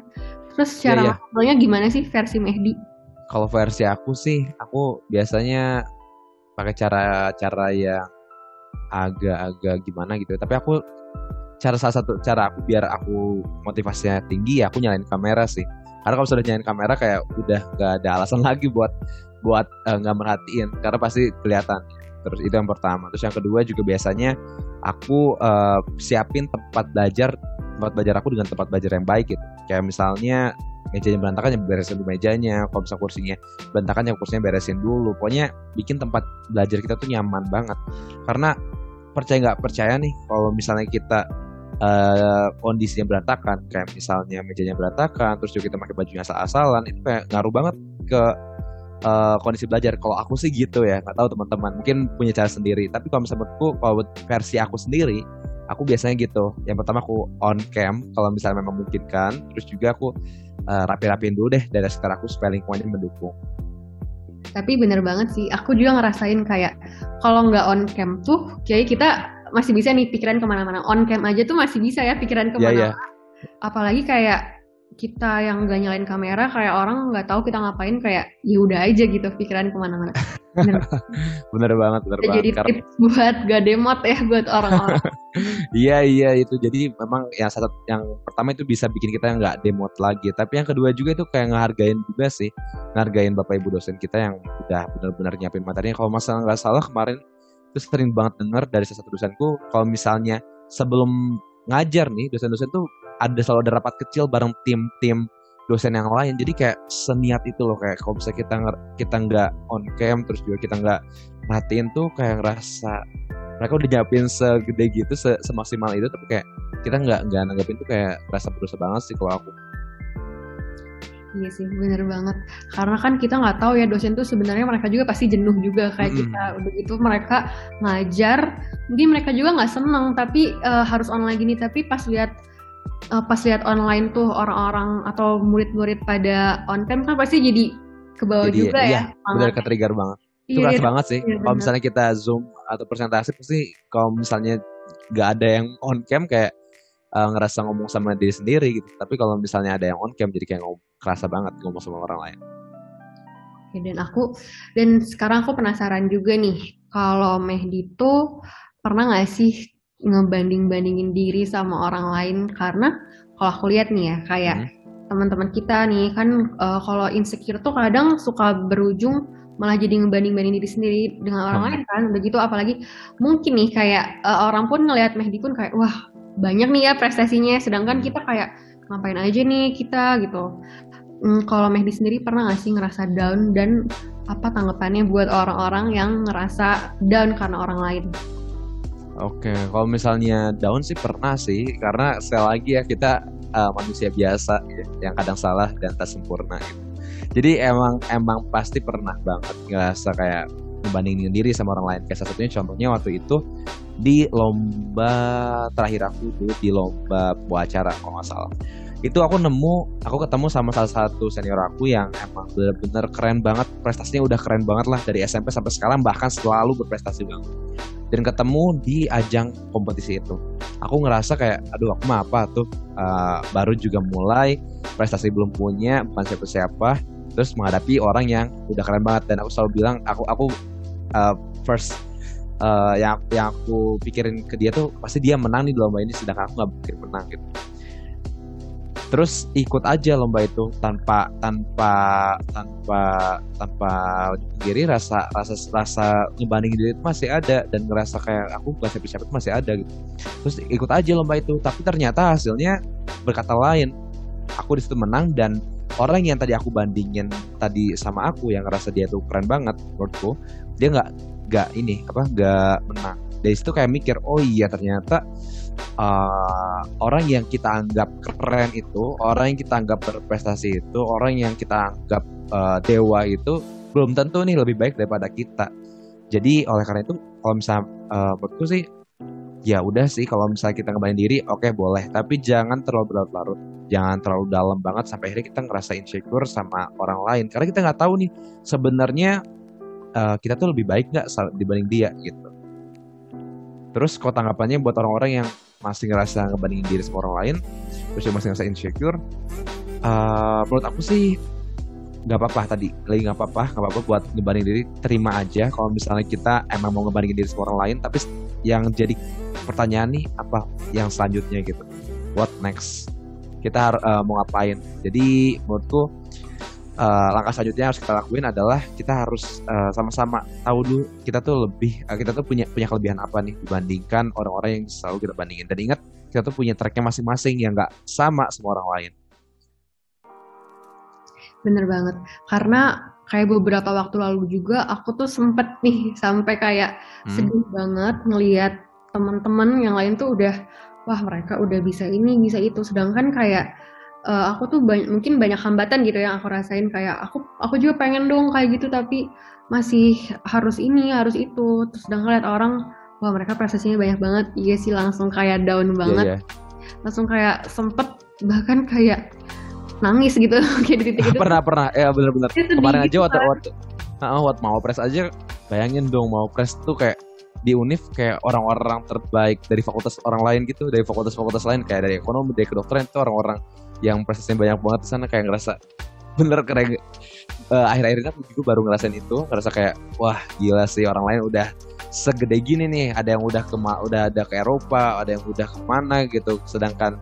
terus Iya, cara iya. ngobrolnya gimana sih versi Mehdi? Kalau versi aku sih, aku biasanya pakai cara-cara yang agak-agak gimana gitu. Tapi aku cara salah satu cara aku biar aku motivasinya tinggi ya aku nyalain kamera sih. Karena kalau sudah nyalain kamera kayak udah gak ada alasan lagi buat buat eh, nggak merhatiin karena pasti kelihatan. Terus itu yang pertama. Terus yang kedua juga biasanya aku eh, siapin tempat belajar tempat belajar aku dengan tempat belajar yang baik gitu. Kayak misalnya mejanya berantakan ya beresin dulu mejanya, kalau bisa kursinya berantakan ya kursinya beresin dulu. Pokoknya bikin tempat belajar kita tuh nyaman banget. Karena percaya nggak percaya nih kalau misalnya kita eh, kondisinya berantakan, kayak misalnya mejanya berantakan, terus juga kita pakai bajunya asal-asalan, itu kayak ngaruh banget ke eh, kondisi belajar. Kalau aku sih gitu ya, nggak tahu teman-teman mungkin punya cara sendiri. Tapi kalau misalnya menurutku, kalau versi aku sendiri, aku biasanya gitu. Yang pertama aku on cam kalau misalnya memang memungkinkan, terus juga aku eh, rapi-rapiin dulu deh dari sekitar aku supaya lingkungannya mendukung. Tapi bener banget sih, aku juga ngerasain kayak kalau nggak on cam tuh, kayak kita masih bisa nih pikiran ke mana-mana. On cam aja tuh masih bisa ya pikiran Iya ke mana-mana. iya, Apalagi kayak kita yang nggak nyalain kamera, kayak orang nggak tahu kita ngapain, kayak ya udah aja gitu pikiran ke mana-mana. Bener. bener banget, bener banget. jadi Karena tips buat gak demot ya buat orang-orang. Iya iya itu jadi memang yang satu yang pertama itu bisa bikin kita nggak demot lagi tapi yang kedua juga itu kayak ngehargain juga sih ngehargain bapak ibu dosen kita yang udah benar-benar nyiapin materinya kalau masalah nggak salah kemarin itu sering banget dengar dari salah satu dosenku kalau misalnya sebelum ngajar nih dosen-dosen tuh ada selalu ada rapat kecil bareng tim-tim dosen yang lain jadi kayak seniat itu loh kayak kalau bisa kita kita nggak on cam terus juga kita nggak perhatiin tuh kayak ngerasa mereka udah nyiapin segede gitu se- semaksimal itu tapi kayak kita nggak nggak nanggapin tuh kayak rasa berdosa banget sih kalau aku Iya sih, bener banget. Karena kan kita nggak tahu ya dosen tuh sebenarnya mereka juga pasti jenuh juga kayak Mm-mm. kita. Begitu mereka ngajar, mungkin mereka juga nggak seneng tapi eh, harus online gini. Tapi pas lihat eh, pas lihat online tuh orang-orang atau murid-murid pada on cam kan pasti jadi ke bawah Jadi, juga iya, ya. bener semangatnya. ke trigger banget itu Iya, keras iya. banget sih iya, kalau misalnya kita zoom atau presentasi pasti kalau misalnya nggak ada yang on cam kayak eh, ngerasa ngomong sama diri sendiri gitu tapi kalau misalnya ada yang on cam jadi kayak ngomong kerasa banget ngomong sama orang lain Oke, dan aku dan sekarang aku penasaran juga nih kalau Mehdi tuh pernah nggak sih ngebanding-bandingin diri sama orang lain karena kalau aku lihat nih ya kayak Hmm. teman-teman kita nih kan eh, kalau insecure tuh kadang suka berujung malah jadi ngebanding-banding diri sendiri dengan orang Hmm. lain kan begitu apalagi mungkin nih kayak eh, orang pun ngelihat Mehdi pun kayak wah banyak nih ya prestasinya sedangkan kita kayak ngapain aja nih kita gitu Hmm, kalau Mehdi sendiri pernah gak sih ngerasa down dan apa tanggapannya buat orang-orang yang ngerasa down karena orang lain? Oke, kalau misalnya down sih pernah sih, karena sekali lagi ya kita uh, manusia biasa ya, yang kadang salah dan tak sempurna. Gitu. Jadi emang emang pasti pernah banget ngerasa kayak membandingin diri sama orang lain. Kayak salah satunya contohnya waktu itu di lomba terakhir aku dulu di lomba buah acara kalau nggak salah. Itu aku nemu, aku ketemu sama salah satu senior aku yang emang bener-bener keren banget, prestasinya udah keren banget lah dari SMP sampai sekarang bahkan selalu berprestasi banget. Dan ketemu di ajang kompetisi itu. Aku ngerasa kayak, aduh aku mah apa tuh, uh, baru juga mulai, prestasi belum punya, bukan siapa-siapa, terus menghadapi orang yang udah keren banget. Dan aku selalu bilang, aku aku uh, first uh, yang yang aku pikirin ke dia tuh pasti dia menang nih di lomba ini sedangkan aku nggak pikir menang gitu terus ikut aja lomba itu tanpa tanpa tanpa tanpa diri rasa rasa rasa ngebanding diri itu masih ada dan ngerasa kayak aku gak siapa siapa itu masih ada gitu. Terus ikut aja lomba itu tapi ternyata hasilnya berkata lain. Aku di situ menang dan orang yang tadi aku bandingin tadi sama aku yang ngerasa dia tuh keren banget menurutku dia nggak nggak ini apa nggak menang. Dari situ kayak mikir oh iya ternyata uh, orang yang kita anggap keren itu orang yang kita anggap berprestasi itu orang yang kita anggap uh, dewa itu belum tentu nih lebih baik daripada kita. Jadi oleh karena itu kalau misalnya uh, menurutku sih ya udah sih kalau misalnya kita ngebayang diri oke okay, boleh. Tapi jangan terlalu berlarut jangan terlalu dalam banget sampai akhirnya kita ngerasa insecure sama orang lain. Karena kita nggak tahu nih sebenarnya uh, kita tuh lebih baik nggak dibanding dia gitu. Terus kok tanggapannya buat orang-orang yang masih ngerasa ngebandingin diri sama orang lain, terus masih ngerasa insecure, uh, menurut aku sih nggak apa-apa tadi. Lagi nggak apa-apa nggak apa-apa buat ngebanding diri terima aja kalau misalnya kita emang mau ngebandingin diri sama orang lain tapi yang jadi pertanyaan nih apa yang selanjutnya gitu? What next? Kita uh, mau ngapain? Jadi menurutku uh, langkah selanjutnya harus kita lakuin adalah kita harus eh, sama-sama tahu dulu kita tuh lebih uh, kita tuh punya punya kelebihan apa nih dibandingkan orang-orang yang selalu kita bandingin dan ingat kita tuh punya tracknya masing-masing yang nggak sama semua orang lain. Bener banget karena kayak beberapa waktu lalu juga aku tuh sempet nih sampai kayak hmm. sedih banget ngelihat teman-teman yang lain tuh udah wah mereka udah bisa ini bisa itu sedangkan kayak uh, aku tuh banyak, mungkin banyak hambatan gitu yang aku rasain kayak aku aku juga pengen dong kayak gitu tapi masih harus ini harus itu. Terus sedang lihat orang wah mereka prestasinya banyak banget. Iya sih langsung kayak down iya, banget. yeah, yeah. langsung kayak sempet bahkan kayak nangis gitu kayak di titik itu. Pernah pernah. Ya benar-benar kemarin aja gitu waktu waktu nah, waktu mau pres aja bayangin dong mau pres tuh kayak di Unif kayak orang-orang terbaik dari fakultas orang lain gitu dari fakultas-fakultas lain kayak dari ekonomi dari kedokteran itu orang-orang yang prosesnya banyak banget di sana kayak ngerasa bener keren. Uh, akhir-akhir ini aku juga baru ngerasain itu ngerasa kayak wah gila sih orang lain udah segede gini nih. Ada yang udah ke udah ada ke Eropa ada yang udah ke mana gitu. Sedangkan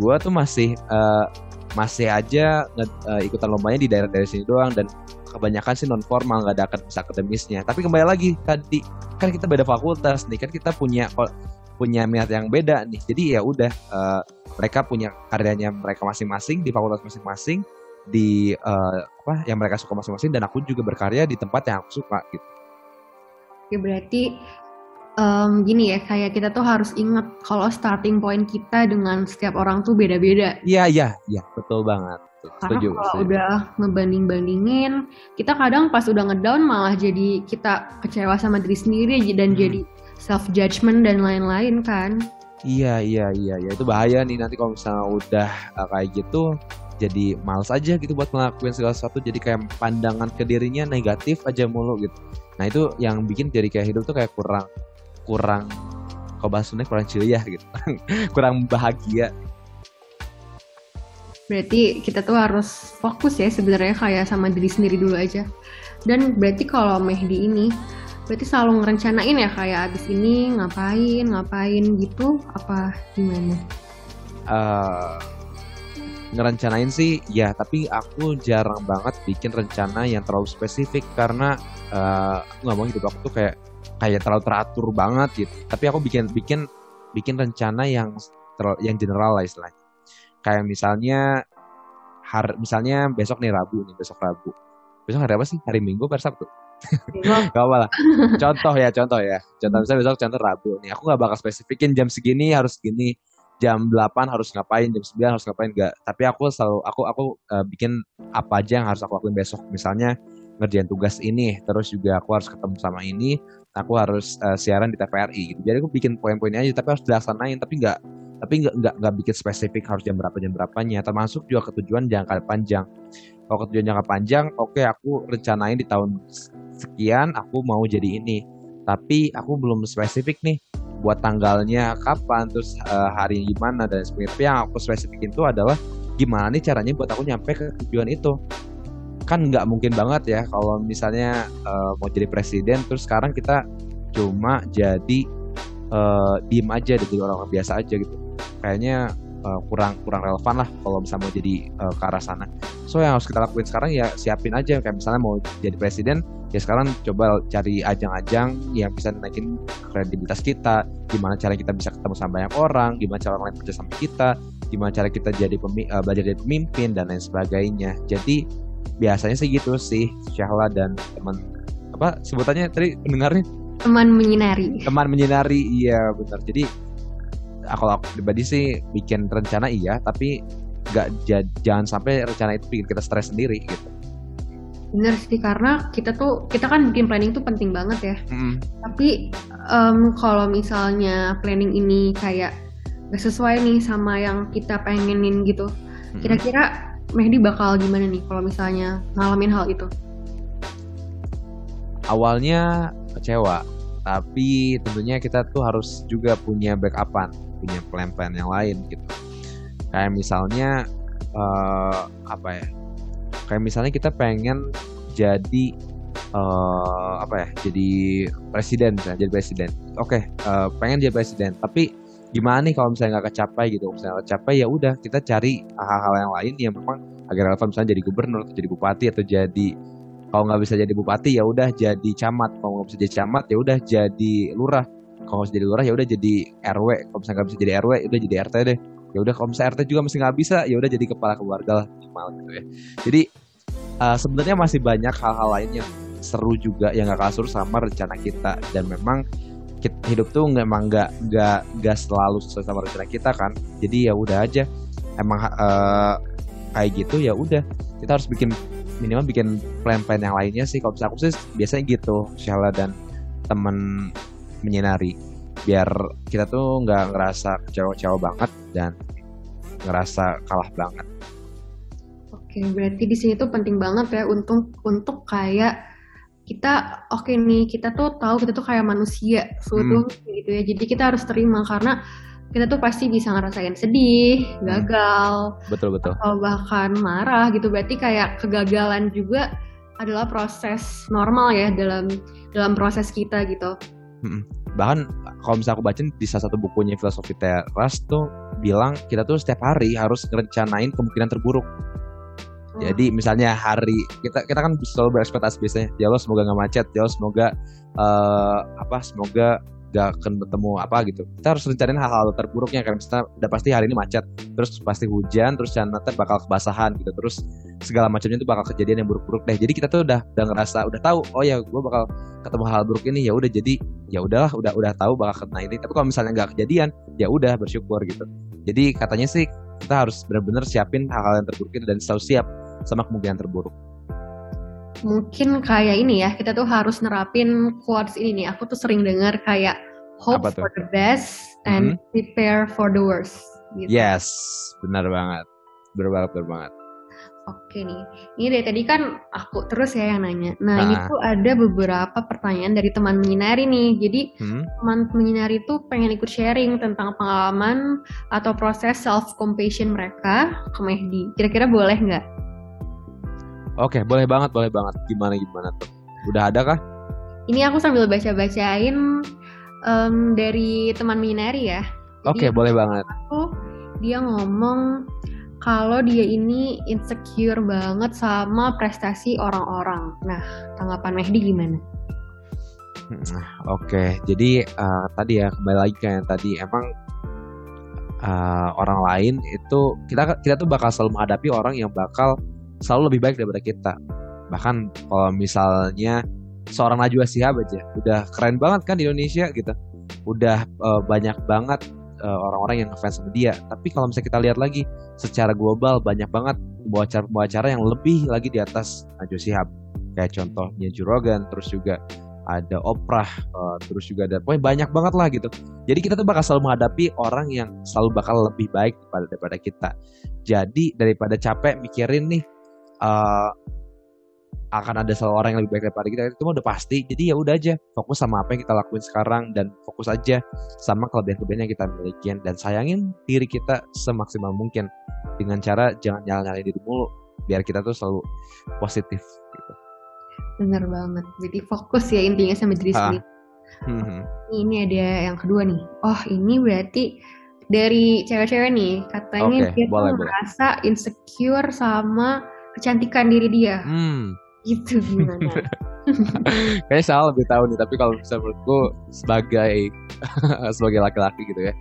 gue tuh masih uh, masih aja uh, ikutan lombanya di daerah-daerah sini doang dan kebanyakan sih non formal nggak ada akademisnya. Tapi kembali lagi tadi kan kita beda fakultas nih kan kita punya punya minat yang beda nih. Jadi ya udah uh, mereka punya karyanya mereka masing-masing di fakultas masing-masing di uh, apa yang mereka suka masing-masing dan aku juga berkarya di tempat yang aku suka gitu. Ya berarti um, gini ya kayak kita tuh harus ingat kalau starting point kita dengan setiap orang tuh beda-beda. Iya iya iya betul banget. Karena setuju, kalau setuju. udah ngebanding-bandingin, kita kadang pas udah ngedown malah jadi kita kecewa sama diri sendiri dan hmm. jadi self judgment dan lain-lain kan. Iya iya iya ya itu bahaya nih nanti kalau misalnya udah uh, kayak gitu jadi males aja gitu buat ngelakuin segala sesuatu. Jadi kayak pandangan ke dirinya negatif aja mulu gitu. Nah itu yang bikin jadi kayak hidup tuh kayak kurang kurang kalau bahasanya kurang ceria gitu. Kurang bahagia. Berarti kita tuh harus fokus ya sebenarnya kayak sama diri sendiri dulu aja. Dan berarti kalau Mehdi ini berarti selalu ngerencanain ya kayak abis ini ngapain ngapain gitu apa gimana? Uh, ngerencanain sih ya tapi aku jarang banget bikin rencana yang terlalu spesifik karena uh, nggak mau hidup aku tuh kayak kayak terlalu teratur banget gitu. Tapi aku bikin bikin bikin rencana yang terlalu, yang general lah. Istilahnya kayak misalnya hari misalnya besok nih Rabu nih besok Rabu. Besok hari apa sih? Hari Minggu per Sabtu gak apa lah. Contoh ya, contoh ya. Contoh misalnya besok contoh Rabu nih. Aku gak bakal spesifikin jam segini harus segini. Jam 8 harus ngapain, jam 9 harus ngapain enggak. Tapi aku selalu aku aku uh, bikin apa aja yang harus aku lakuin besok. Misalnya ngerjain tugas ini, terus juga aku harus ketemu sama ini, aku harus uh, siaran di TVRI gitu. Jadi aku bikin poin-poinnya aja tapi harus dilaksanain tapi enggak tapi nggak nggak nggak bikin spesifik harus jam berapa jam berapanya termasuk juga ketujuan jangka panjang kalau ketujuan jangka panjang oke okay, aku rencanain di tahun sekian aku mau jadi ini. Tapi aku belum spesifik nih buat tanggalnya kapan terus uh, hari gimana dan sebagainya tapi yang aku spesifikin itu adalah gimana nih caranya buat aku nyampe ke tujuan itu. Kan nggak mungkin banget ya kalau misalnya uh, mau jadi presiden terus sekarang kita cuma jadi uh, diem aja jadi orang-orang biasa aja gitu. Kayaknya uh, kurang kurang relevan lah kalau misalnya mau jadi uh, ke arah sana. So yang harus kita lakuin sekarang ya siapin aja kayak misalnya mau jadi presiden ya sekarang coba cari ajang-ajang yang bisa naikin kredibilitas kita. Gimana cara kita bisa ketemu sama banyak orang gimana cara orang lain percaya sama kita gimana cara kita jadi pemi, uh, belajar jadi pemimpin dan lain sebagainya. Jadi biasanya sih gitu sih Syahla dan teman apa sebutannya tadi pendengarnya? Teman menyinari. Teman menyinari iya benar. Jadi kalau aku pribadi sih bikin rencana iya tapi nggak jangan sampai rencana itu bikin kita stres sendiri gitu bener sih karena kita tuh kita kan bikin planning tuh penting banget ya. Mm. tapi um, kalau misalnya planning ini kayak gak sesuai nih sama yang kita pengenin gitu kira-kira Mehdi bakal gimana nih kalau misalnya ngalamin hal itu? Awalnya kecewa tapi tentunya kita tuh harus juga punya backupan punya plan-plan yang lain gitu. Kayak misalnya uh, apa ya kayak misalnya kita pengen jadi uh, apa ya jadi presiden misalnya jadi presiden. Oke okay, uh, pengen jadi presiden. Tapi gimana nih kalau misalnya nggak kecapai gitu? Misalnya kecapai ya udah kita cari hal-hal yang lain yang memang agar relevan. Misalnya jadi gubernur atau jadi bupati atau jadi kalau nggak bisa jadi bupati ya udah jadi camat. Kalau nggak bisa jadi camat ya udah jadi lurah. Kalau bisa jadi lurah ya udah jadi RW kalau misalnya nggak bisa jadi RW ya udah jadi RT deh ya udah kalau misalnya RT juga masih nggak bisa ya udah jadi kepala keluarga lah minimal gitu ya. Jadi uh, sebenarnya masih banyak hal-hal lain yang seru juga yang gak kalah sama rencana kita. Dan memang hidup tuh memang nggak nggak nggak selalu sesuai sama rencana kita kan. Jadi ya udah aja. Emang uh, kayak gitu ya udah. Kita harus bikin minimal bikin plan-plan yang lainnya sih. Kalau aku sih biasanya gitu Shala dan temen menyinari biar kita tuh nggak ngerasa kecewa-kecewa banget dan ngerasa kalah banget. Oke, berarti di sini tuh penting banget ya untuk untuk kayak kita oke okay nih kita tuh tahu kita tuh kayak manusia seutuhnya hmm. gitu ya. Jadi kita harus terima karena kita tuh pasti bisa ngerasain sedih, hmm. gagal, betul betul, atau bahkan marah gitu. Berarti kayak kegagalan juga adalah proses normal ya dalam dalam proses kita gitu. Hmm bahkan kalau misalnya aku baca di salah satu bukunya filosofi teras tuh bilang kita tuh setiap hari harus rencanain kemungkinan terburuk hmm. jadi misalnya hari kita kita kan selalu berekspektasi biasanya ya Allah semoga nggak macet ya Allah semoga uh, apa semoga gak akan bertemu apa gitu. Kita harus rencanain hal-hal terburuknya kan. Misalnya udah pasti hari ini macet terus pasti hujan terus nanti bakal kebasahan gitu. Terus segala macamnya itu bakal kejadian yang buruk-buruk deh. Jadi kita tuh udah udah ngerasa udah tahu oh ya gue bakal ketemu hal buruk ini ya udah. Jadi ya udahlah udah udah tahu bakal kena ini. Tapi kalau misalnya nggak kejadian ya udah bersyukur gitu. Jadi katanya sih kita harus benar-benar siapin hal-hal yang terburuk itu dan selalu siap sama kemungkinan terburuk mungkin kayak ini ya kita tuh harus nerapin quotes ini nih aku tuh sering dengar kayak hope for the best and mm-hmm. prepare for the worst gitu. yes benar banget benar banget benar banget Oke nih, ini dari tadi kan aku terus ya yang nanya. Nah, nah. ini tuh ada beberapa pertanyaan dari teman menyinari nih. Jadi hmm? teman menyinari tuh pengen ikut sharing tentang pengalaman atau proses self compassion mereka ke Mehdi. Kira-kira boleh nggak? Oke, boleh banget, boleh banget. Gimana gimana tuh? Udah ada kah? Ini aku sambil baca-bacain um, dari teman Minari ya. Oke, boleh banget. Aku dia ngomong kalau dia ini insecure banget sama prestasi orang-orang. Nah, tanggapan Mehdi gimana? Nah, Oke, okay. jadi uh, tadi ya kembali lagi ke yang tadi emang uh, orang lain itu kita kita tuh bakal selalu menghadapi orang yang bakal selalu lebih baik daripada kita. Bahkan kalau misalnya seorang Najwa Shihab aja udah keren banget kan di Indonesia gitu. Udah uh, banyak banget uh, orang-orang yang ngefans sama dia. Tapi kalau misalnya kita lihat lagi secara global banyak banget pembawa-pembawa yang lebih lagi di atas Najwa Shihab. Kayak contohnya Juragan, terus juga ada Oprah, uh, terus juga ada pokoknya banyak banget lah gitu. Jadi kita tuh bakal selalu menghadapi orang yang selalu bakal lebih baik daripada kita. Jadi daripada capek mikirin nih uh, akan ada seorang yang lebih baik daripada kita itu udah pasti jadi ya udah aja fokus sama apa yang kita lakuin sekarang dan fokus aja sama kelebihan-kelebihan yang kita miliki dan sayangin diri kita semaksimal mungkin dengan cara jangan nyala-nyalain diri mulu biar kita tuh selalu positif gitu bener banget jadi fokus ya intinya sama diri sendiri Hmm. Ini ada yang kedua nih. Oh, ini berarti dari cewek-cewek nih. Katanya Oke, dia boleh, tuh boleh. merasa insecure sama kecantikan diri dia. Hmm. Gitu gimana? Kayaknya salah lebih tahu nih, tapi kalau misalnya menurutku sebagai sebagai laki-laki gitu ya.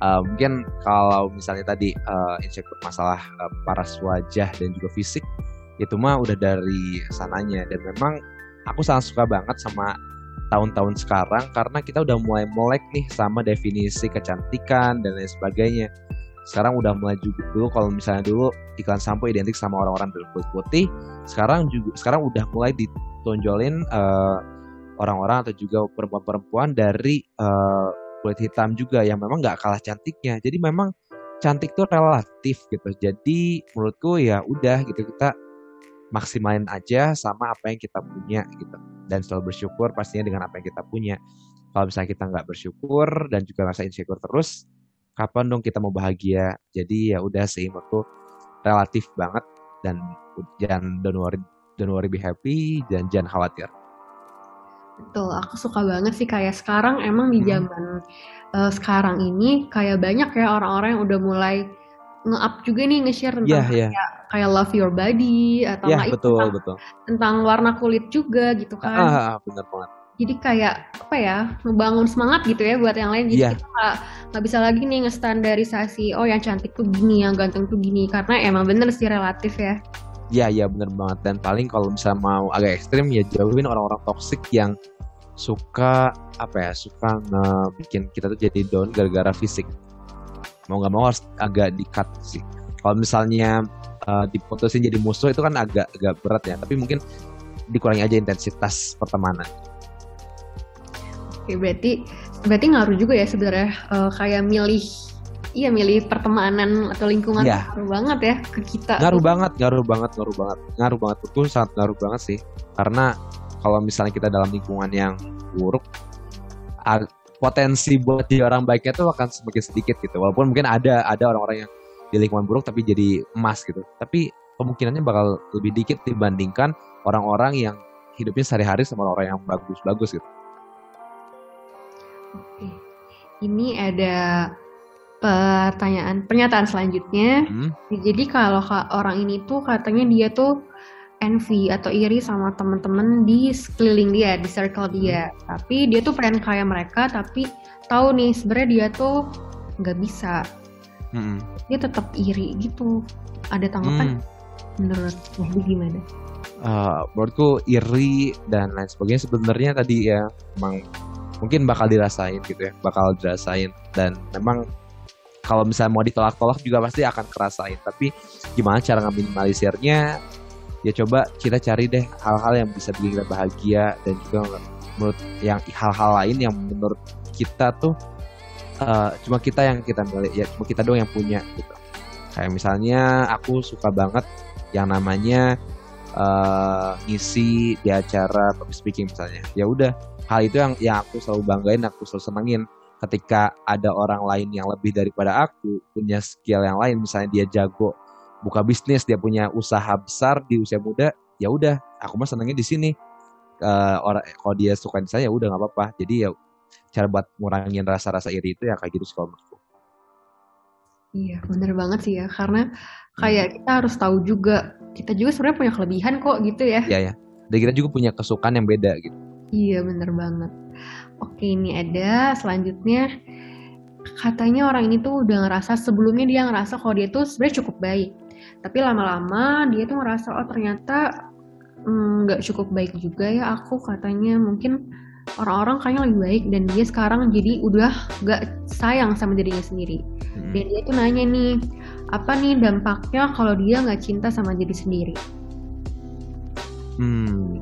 uh, mungkin kalau misalnya tadi uh, insecure masalah uh, paras wajah dan juga fisik itu mah udah dari sananya dan memang aku sangat suka banget sama tahun-tahun sekarang karena kita udah mulai melek nih sama definisi kecantikan dan lain sebagainya. Sekarang udah mulai juga dulu kalau misalnya dulu iklan sampo identik sama orang-orang berkulit putih, sekarang juga sekarang udah mulai ditonjolin eh, orang-orang atau juga perempuan-perempuan dari eh, kulit hitam juga yang memang nggak kalah cantiknya. Jadi memang cantik tuh relatif gitu. Jadi menurutku ya udah gitu kita maksimalin aja sama apa yang kita punya gitu dan selalu bersyukur pastinya dengan apa yang kita punya. Kalau misalnya kita nggak bersyukur dan juga rasa insecure terus, kapan dong kita mau bahagia? Jadi ya udah sih menurutku relatif banget dan jangan don't worry, don't worry be happy dan jangan khawatir. Betul, aku suka banget sih kayak sekarang emang di Hmm. zaman eh, sekarang ini kayak banyak ya orang-orang yang udah mulai nge-up juga nih nge-share tentang Iya, iya. kayak, kayak love your body atau itu betul tentang, betul. tentang warna kulit juga gitu kan. Ah, bener banget. Jadi kayak apa ya ngebangun semangat gitu ya buat yang lain. Jadi Iya. kita nggak bisa lagi nih ngestandarisasi oh yang cantik tuh gini, yang ganteng tuh gini karena emang bener sih relatif ya. Iya iya bener banget dan paling kalau misalnya mau agak ekstrim ya jauhin orang-orang toksik yang suka apa ya suka ngebikin kita tuh jadi down gara-gara fisik mau nggak mau harus agak di-cut sih kalau misalnya eh, diputusin jadi musuh itu kan agak agak berat ya tapi mungkin dikurangi aja intensitas pertemanan Oke berarti berarti ngaruh juga ya sebenarnya eh, kayak milih iya milih pertemanan atau lingkungan tuh ngaruh banget ya ke kita. ngaruh banget ngaruh banget ngaruh banget ngaruh banget. Itu sangat ngaruh banget sih. Karena kalau misalnya kita dalam lingkungan yang buruk potensi buat jadi orang baiknya tuh akan semakin sedikit gitu. Walaupun mungkin ada ada orang-orang yang di lingkungan buruk tapi jadi emas gitu. Tapi kemungkinannya bakal lebih dikit dibandingkan orang-orang yang hidupnya sehari-hari sama orang yang bagus-bagus gitu Oke. Ini ada pertanyaan pernyataan selanjutnya. Hmm, Jadi kalau ka- orang ini tuh katanya dia tuh envy atau iri sama teman-teman di sekeliling dia, di circle dia. Tapi dia tuh pengen kayak mereka, tapi tahu nih sebenarnya dia tuh nggak bisa. hmm, Dia tetap iri gitu. Ada tanggapan hmm. menurut Wahdi gimana? uh, menurutku iri dan lain sebagainya sebenarnya tadi ya memang mungkin bakal dirasain gitu ya bakal dirasain. Dan memang kalau misalnya mau ditolak-tolak juga pasti akan kerasain. Tapi gimana cara ngeminimalisirnya? Ya coba kita cari deh hal-hal yang bisa bikin kita bahagia dan juga menurut yang hal-hal lain yang menurut kita tuh uh, cuma kita yang kita milih ya cuma kita doang yang punya gitu. Kayak misalnya aku suka banget yang namanya eh, ngisi di acara public speaking misalnya. Ya udah hal itu yang yang aku selalu banggain aku selalu senengin. Ketika ada orang lain yang lebih daripada aku punya skill yang lain misalnya dia jago buka bisnis dia punya usaha besar di usia muda ya udah aku mah senengnya di sini. Eh, orang kalau dia suka di saya ya udah nggak apa-apa. Jadi ya cara buat ngurangin rasa-rasa iri itu ya kayak gitu sih kalau menurutku. Iya, bener banget sih ya. Karena kayak kita harus tahu juga, kita juga sebenarnya punya kelebihan kok gitu ya. ya ya dan kita juga punya kesukaan yang beda gitu Iya, bener banget. Oke, ini ada selanjutnya. Katanya orang ini tuh udah ngerasa sebelumnya dia ngerasa kalau dia tuh sebenarnya cukup baik. Tapi lama-lama dia tuh ngerasa oh ternyata mm, nggak cukup baik juga ya aku katanya mungkin orang-orang kayaknya lebih baik dan dia sekarang jadi udah nggak sayang sama dirinya sendiri. Hmm. Dan dia tuh nanya nih, apa nih dampaknya kalau dia nggak cinta sama diri sendiri? Hmm,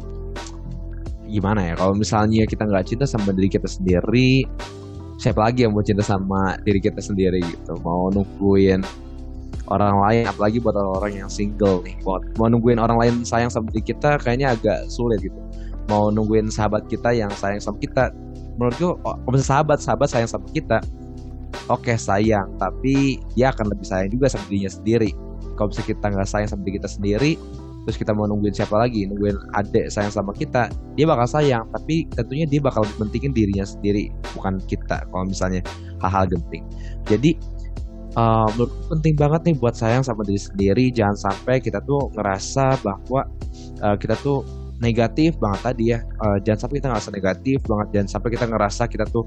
gimana ya? Kalau misalnya kita nggak cinta sama diri kita sendiri, siapa lagi yang mau cinta sama diri kita sendiri gitu? Mau nungguin orang lain, apalagi buat orang-orang yang single nih. Buat mau nungguin orang lain sayang sama diri kita, kayaknya agak sulit gitu. Mau nungguin sahabat kita yang sayang sama kita, menurutku oh, kalau misalnya sahabat sahabat sayang sama kita, oke sayang, tapi dia akan lebih sayang juga sama dirinya sendiri. Kalau misalnya kita nggak sayang sama diri kita sendiri, terus kita mau nungguin siapa lagi? Nungguin adik sayang sama kita. Dia bakal sayang tapi tentunya dia bakal pentingin dirinya sendiri bukan kita kalau misalnya hal-hal genting. Jadi uh, penting banget nih buat sayang sama diri sendiri. Jangan sampai kita tuh ngerasa bahwa uh, kita tuh negatif banget tadi ya. Uh, jangan sampai kita ngerasa negatif banget. Jangan sampai kita ngerasa kita tuh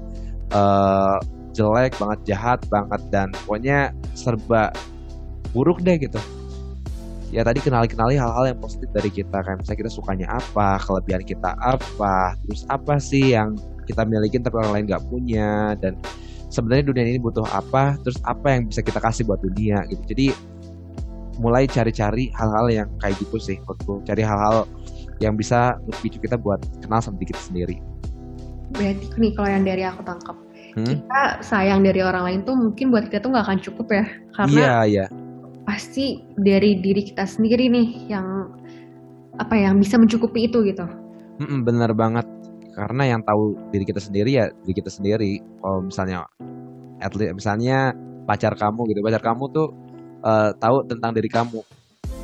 uh, jelek banget jahat banget dan pokoknya serba buruk deh gitu ya tadi kenali-kenali hal-hal yang positif dari kita kayak misalnya kita sukanya apa kelebihan kita apa terus apa sih yang kita miliki tapi orang lain nggak punya dan sebenarnya dunia ini butuh apa terus apa yang bisa kita kasih buat dunia gitu. Jadi mulai cari-cari hal-hal yang kayak gitu sih menurutku cari hal-hal yang bisa memicu kita buat kenal sama diri kita sendiri. Berarti nih kalau yang dari aku tangkap hmm? kita sayang dari orang lain tuh mungkin buat kita tuh nggak akan cukup ya karena iya, iya pasti dari diri kita sendiri nih yang apa yang bisa mencukupi itu gitu. Mm-mm, bener banget karena yang tahu diri kita sendiri ya diri kita sendiri. Kalau misalnya at least, misalnya pacar kamu gitu, pacar kamu tuh uh, tahu tentang diri kamu.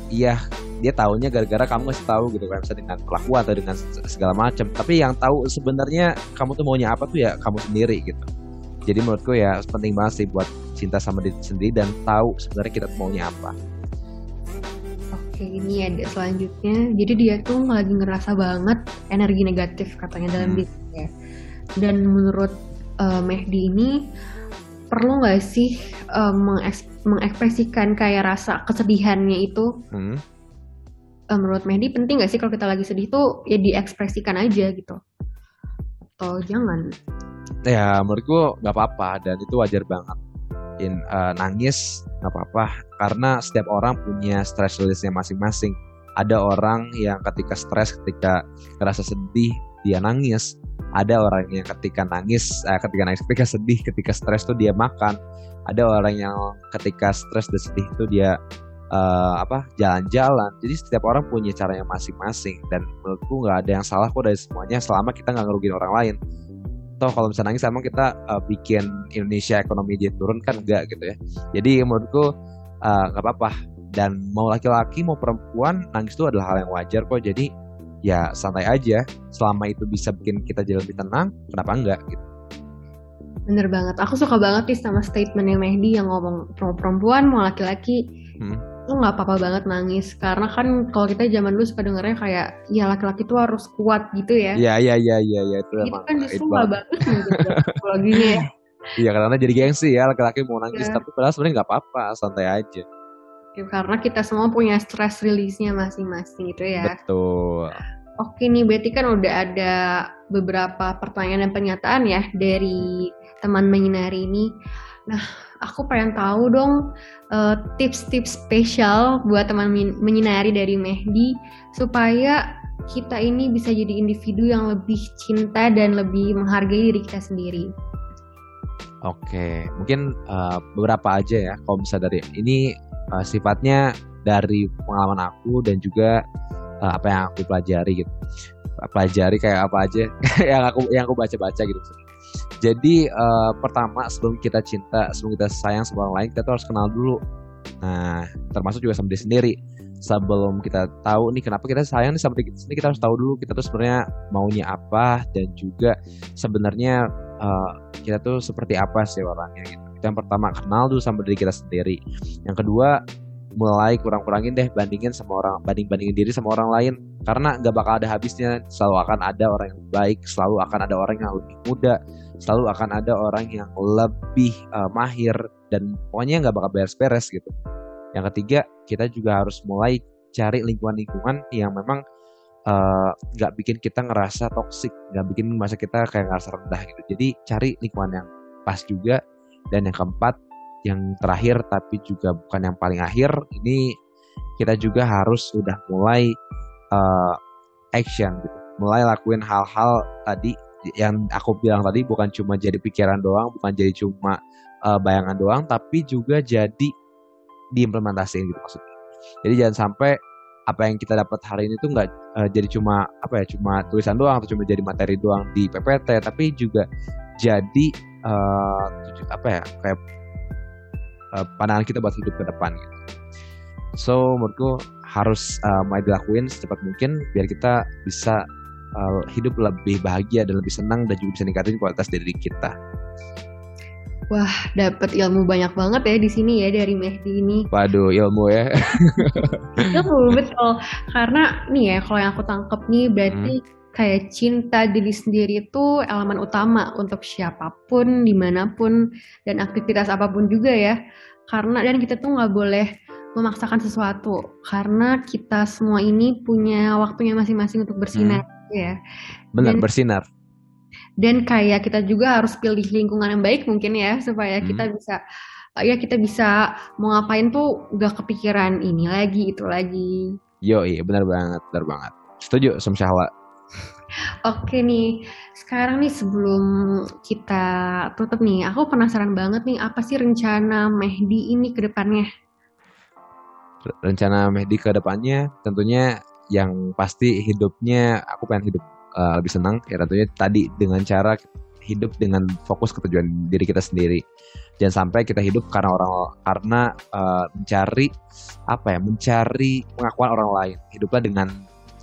Iya, dia tahunya gara-gara kamu ngasih tahu gitu kan, misalnya dengan kelakuan atau dengan segala macam. Tapi yang tahu sebenarnya kamu tuh maunya apa tuh ya kamu sendiri gitu. Jadi menurutku ya penting banget sih buat cinta sama diri sendiri dan tahu sebenarnya kita maunya apa. Oke, ini ada selanjutnya. Jadi dia tuh lagi ngerasa banget energi negatif katanya dalam hmm. dirinya. Dan menurut uh, Mehdi ini perlu nggak sih uh, mengekspresikan kayak rasa kesedihannya itu? Hmm. Uh, menurut Mehdi penting nggak sih kalau kita lagi sedih tuh ya diekspresikan aja gitu? Atau jangan? Ya menurutku nggak apa-apa dan itu wajar banget in, uh, nangis nggak apa-apa karena setiap orang punya stress release-nya masing-masing. Ada orang yang ketika stres, ketika ngerasa sedih, dia nangis. Ada orang yang ketika nangis, eh, ketika nangis, ketika sedih, ketika stres tuh dia makan. Ada orang yang ketika stres dan sedih itu dia uh, apa jalan-jalan. Jadi setiap orang punya caranya masing-masing dan menurutku nggak ada yang salah kok dari semuanya selama kita nggak ngerugiin orang lain toh kalau misalnya nangis emang kita uh, bikin Indonesia ekonomi dia turun kan enggak gitu ya. Jadi menurutku eh, nggak uh, apa-apa. Dan mau laki-laki mau perempuan nangis itu adalah hal yang wajar kok. Jadi ya santai aja. Selama itu bisa bikin kita jadi lebih tenang kenapa enggak gitu. Bener banget, aku suka banget nih sama statement yang Mehdi yang ngomong perempuan mau laki-laki. Hmm lu nggak apa-apa banget nangis. Karena kan kalau kita zaman dulu suka dengarnya kayak ya laki-laki tuh harus kuat gitu ya. Iya iya iya iya ya, itu, itu kan justru nggak bagus psikologinya ya. Iya karena jadi gengsi ya laki-laki mau nangis. Ya. tapi padahal sebenarnya nggak apa-apa santai aja. Ya, karena kita semua punya stress release-nya masing-masing itu ya. Betul. Oke nih berarti kan udah ada beberapa pertanyaan dan pernyataan ya dari teman menyinari ini. Nah aku pengen tahu dong uh, tips-tips spesial buat teman menyinari dari Mehdi supaya kita ini bisa jadi individu yang lebih cinta dan lebih menghargai diri kita sendiri. Oke, mungkin uh, beberapa aja ya. Kalau bisa dari ini uh, sifatnya dari pengalaman aku dan juga uh, apa yang aku pelajari gitu. Pelajari kayak apa aja yang aku yang aku baca-baca gitu. Jadi uh, pertama sebelum kita cinta, sebelum kita sayang sama orang lain, kita tuh harus kenal dulu. Nah, termasuk juga sama diri sendiri. Sebelum kita tahu nih kenapa kita sayang nih sama diri sendiri, kita harus tahu dulu kita tuh sebenarnya maunya apa dan juga sebenarnya uh, kita tuh seperti apa sih orangnya gitu. yang pertama kenal dulu sama diri kita sendiri. Yang kedua mulai kurang-kurangin deh bandingin sama orang banding bandingin diri sama orang lain karena nggak bakal ada habisnya selalu akan ada orang yang baik selalu akan ada orang yang lebih muda selalu akan ada orang yang lebih uh, mahir dan pokoknya nggak bakal beres-beres gitu. Yang ketiga, kita juga harus mulai cari lingkungan-lingkungan yang memang eh, nggak uh, bikin kita ngerasa toksik, nggak bikin masa kita kayak ngerasa rendah gitu. Jadi cari lingkungan yang pas juga. Dan yang keempat, yang terakhir tapi juga bukan yang paling akhir, ini kita juga harus sudah mulai uh, action gitu, mulai lakuin hal-hal tadi yang aku bilang tadi bukan cuma jadi pikiran doang, bukan jadi cuma uh, bayangan doang, tapi juga jadi diimplementasikan gitu maksudnya. Jadi jangan sampai apa yang kita dapat hari ini tuh nggak uh, jadi cuma apa ya cuma tulisan doang atau cuma jadi materi doang di PPT, tapi juga jadi uh, apa ya kayak uh, pandangan kita buat hidup ke depan gitu. So menurutku harus uh, mulai dilakuin secepat mungkin biar kita bisa uh, hidup lebih bahagia dan lebih senang dan juga bisa ningkatin kualitas diri kita. Wah, dapat ilmu banyak banget ya di sini ya dari Mehdi ini. Waduh, ilmu ya. ilmu betul. Karena nih ya, kalau yang aku tangkep nih berarti hmm. Kayak cinta diri sendiri itu elemen utama untuk siapa pun, di mana pun, dan aktivitas apa pun juga ya. Karena dan kita tuh nggak boleh memaksakan sesuatu karena kita semua ini punya waktunya masing-masing untuk bersinar hmm. ya. Benar, dan, bersinar. Dan kayak kita juga harus pilih lingkungan yang baik mungkin ya supaya hmm. kita bisa ya kita bisa mau ngapain tuh gak kepikiran ini lagi itu lagi. Yo iya benar banget, benar banget. Setuju sama Syahwa. Oke nih, sekarang nih sebelum kita tutup nih, aku penasaran banget nih apa sih rencana Mehdi ini ke depannya? rencana Mehdi ke depannya tentunya yang pasti hidupnya aku pengen hidup uh, lebih senang ya tentunya tadi dengan cara hidup dengan fokus ke tujuan diri kita sendiri jangan sampai kita hidup karena orang karena uh, mencari apa ya mencari pengakuan orang lain hiduplah dengan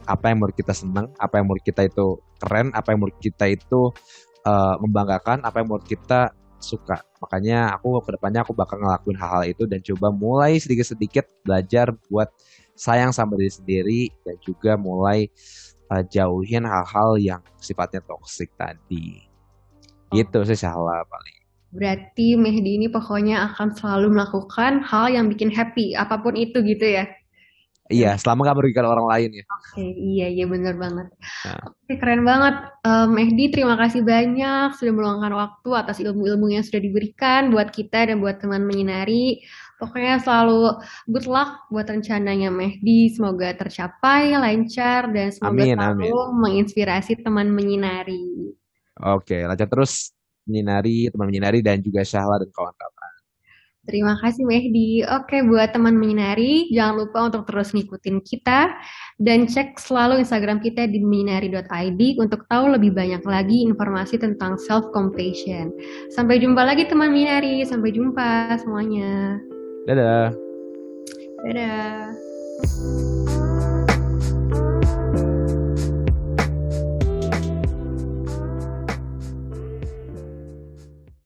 apa yang menurut kita senang apa yang menurut kita itu keren apa yang menurut kita itu uh, membanggakan apa yang menurut kita suka. Makanya aku ke depannya aku bakal ngelakuin hal-hal itu dan coba mulai sedikit-sedikit belajar buat sayang sama diri sendiri dan juga mulai uh, jauhin hal-hal yang sifatnya toksik tadi. Gitu sih salah paling. Berarti Mehdi ini pokoknya akan selalu melakukan hal yang bikin happy, apa pun itu gitu ya? Iya, selama gak merugikan orang lain ya. Oke, okay, iya, iya bener banget. Nah. Oke, keren banget. Um, Mehdi, terima kasih banyak sudah meluangkan waktu atas ilmu-ilmu yang sudah diberikan buat kita dan buat teman menyinari. Pokoknya selalu good luck buat rencananya Mehdi. Semoga tercapai, lancar, dan semoga amin, selalu amin. menginspirasi teman menyinari. Oke, lancar terus menyinari, teman menyinari, dan juga Syahla dan kawan-kawan. Terima kasih Mehdi. Oke, buat teman menyinari, jangan lupa untuk terus ngikutin kita dan cek selalu Instagram kita di menyinari.id untuk tahu lebih banyak lagi informasi tentang self-compassion. Sampai jumpa lagi teman menyinari. Sampai jumpa semuanya. Dadah. Dadah.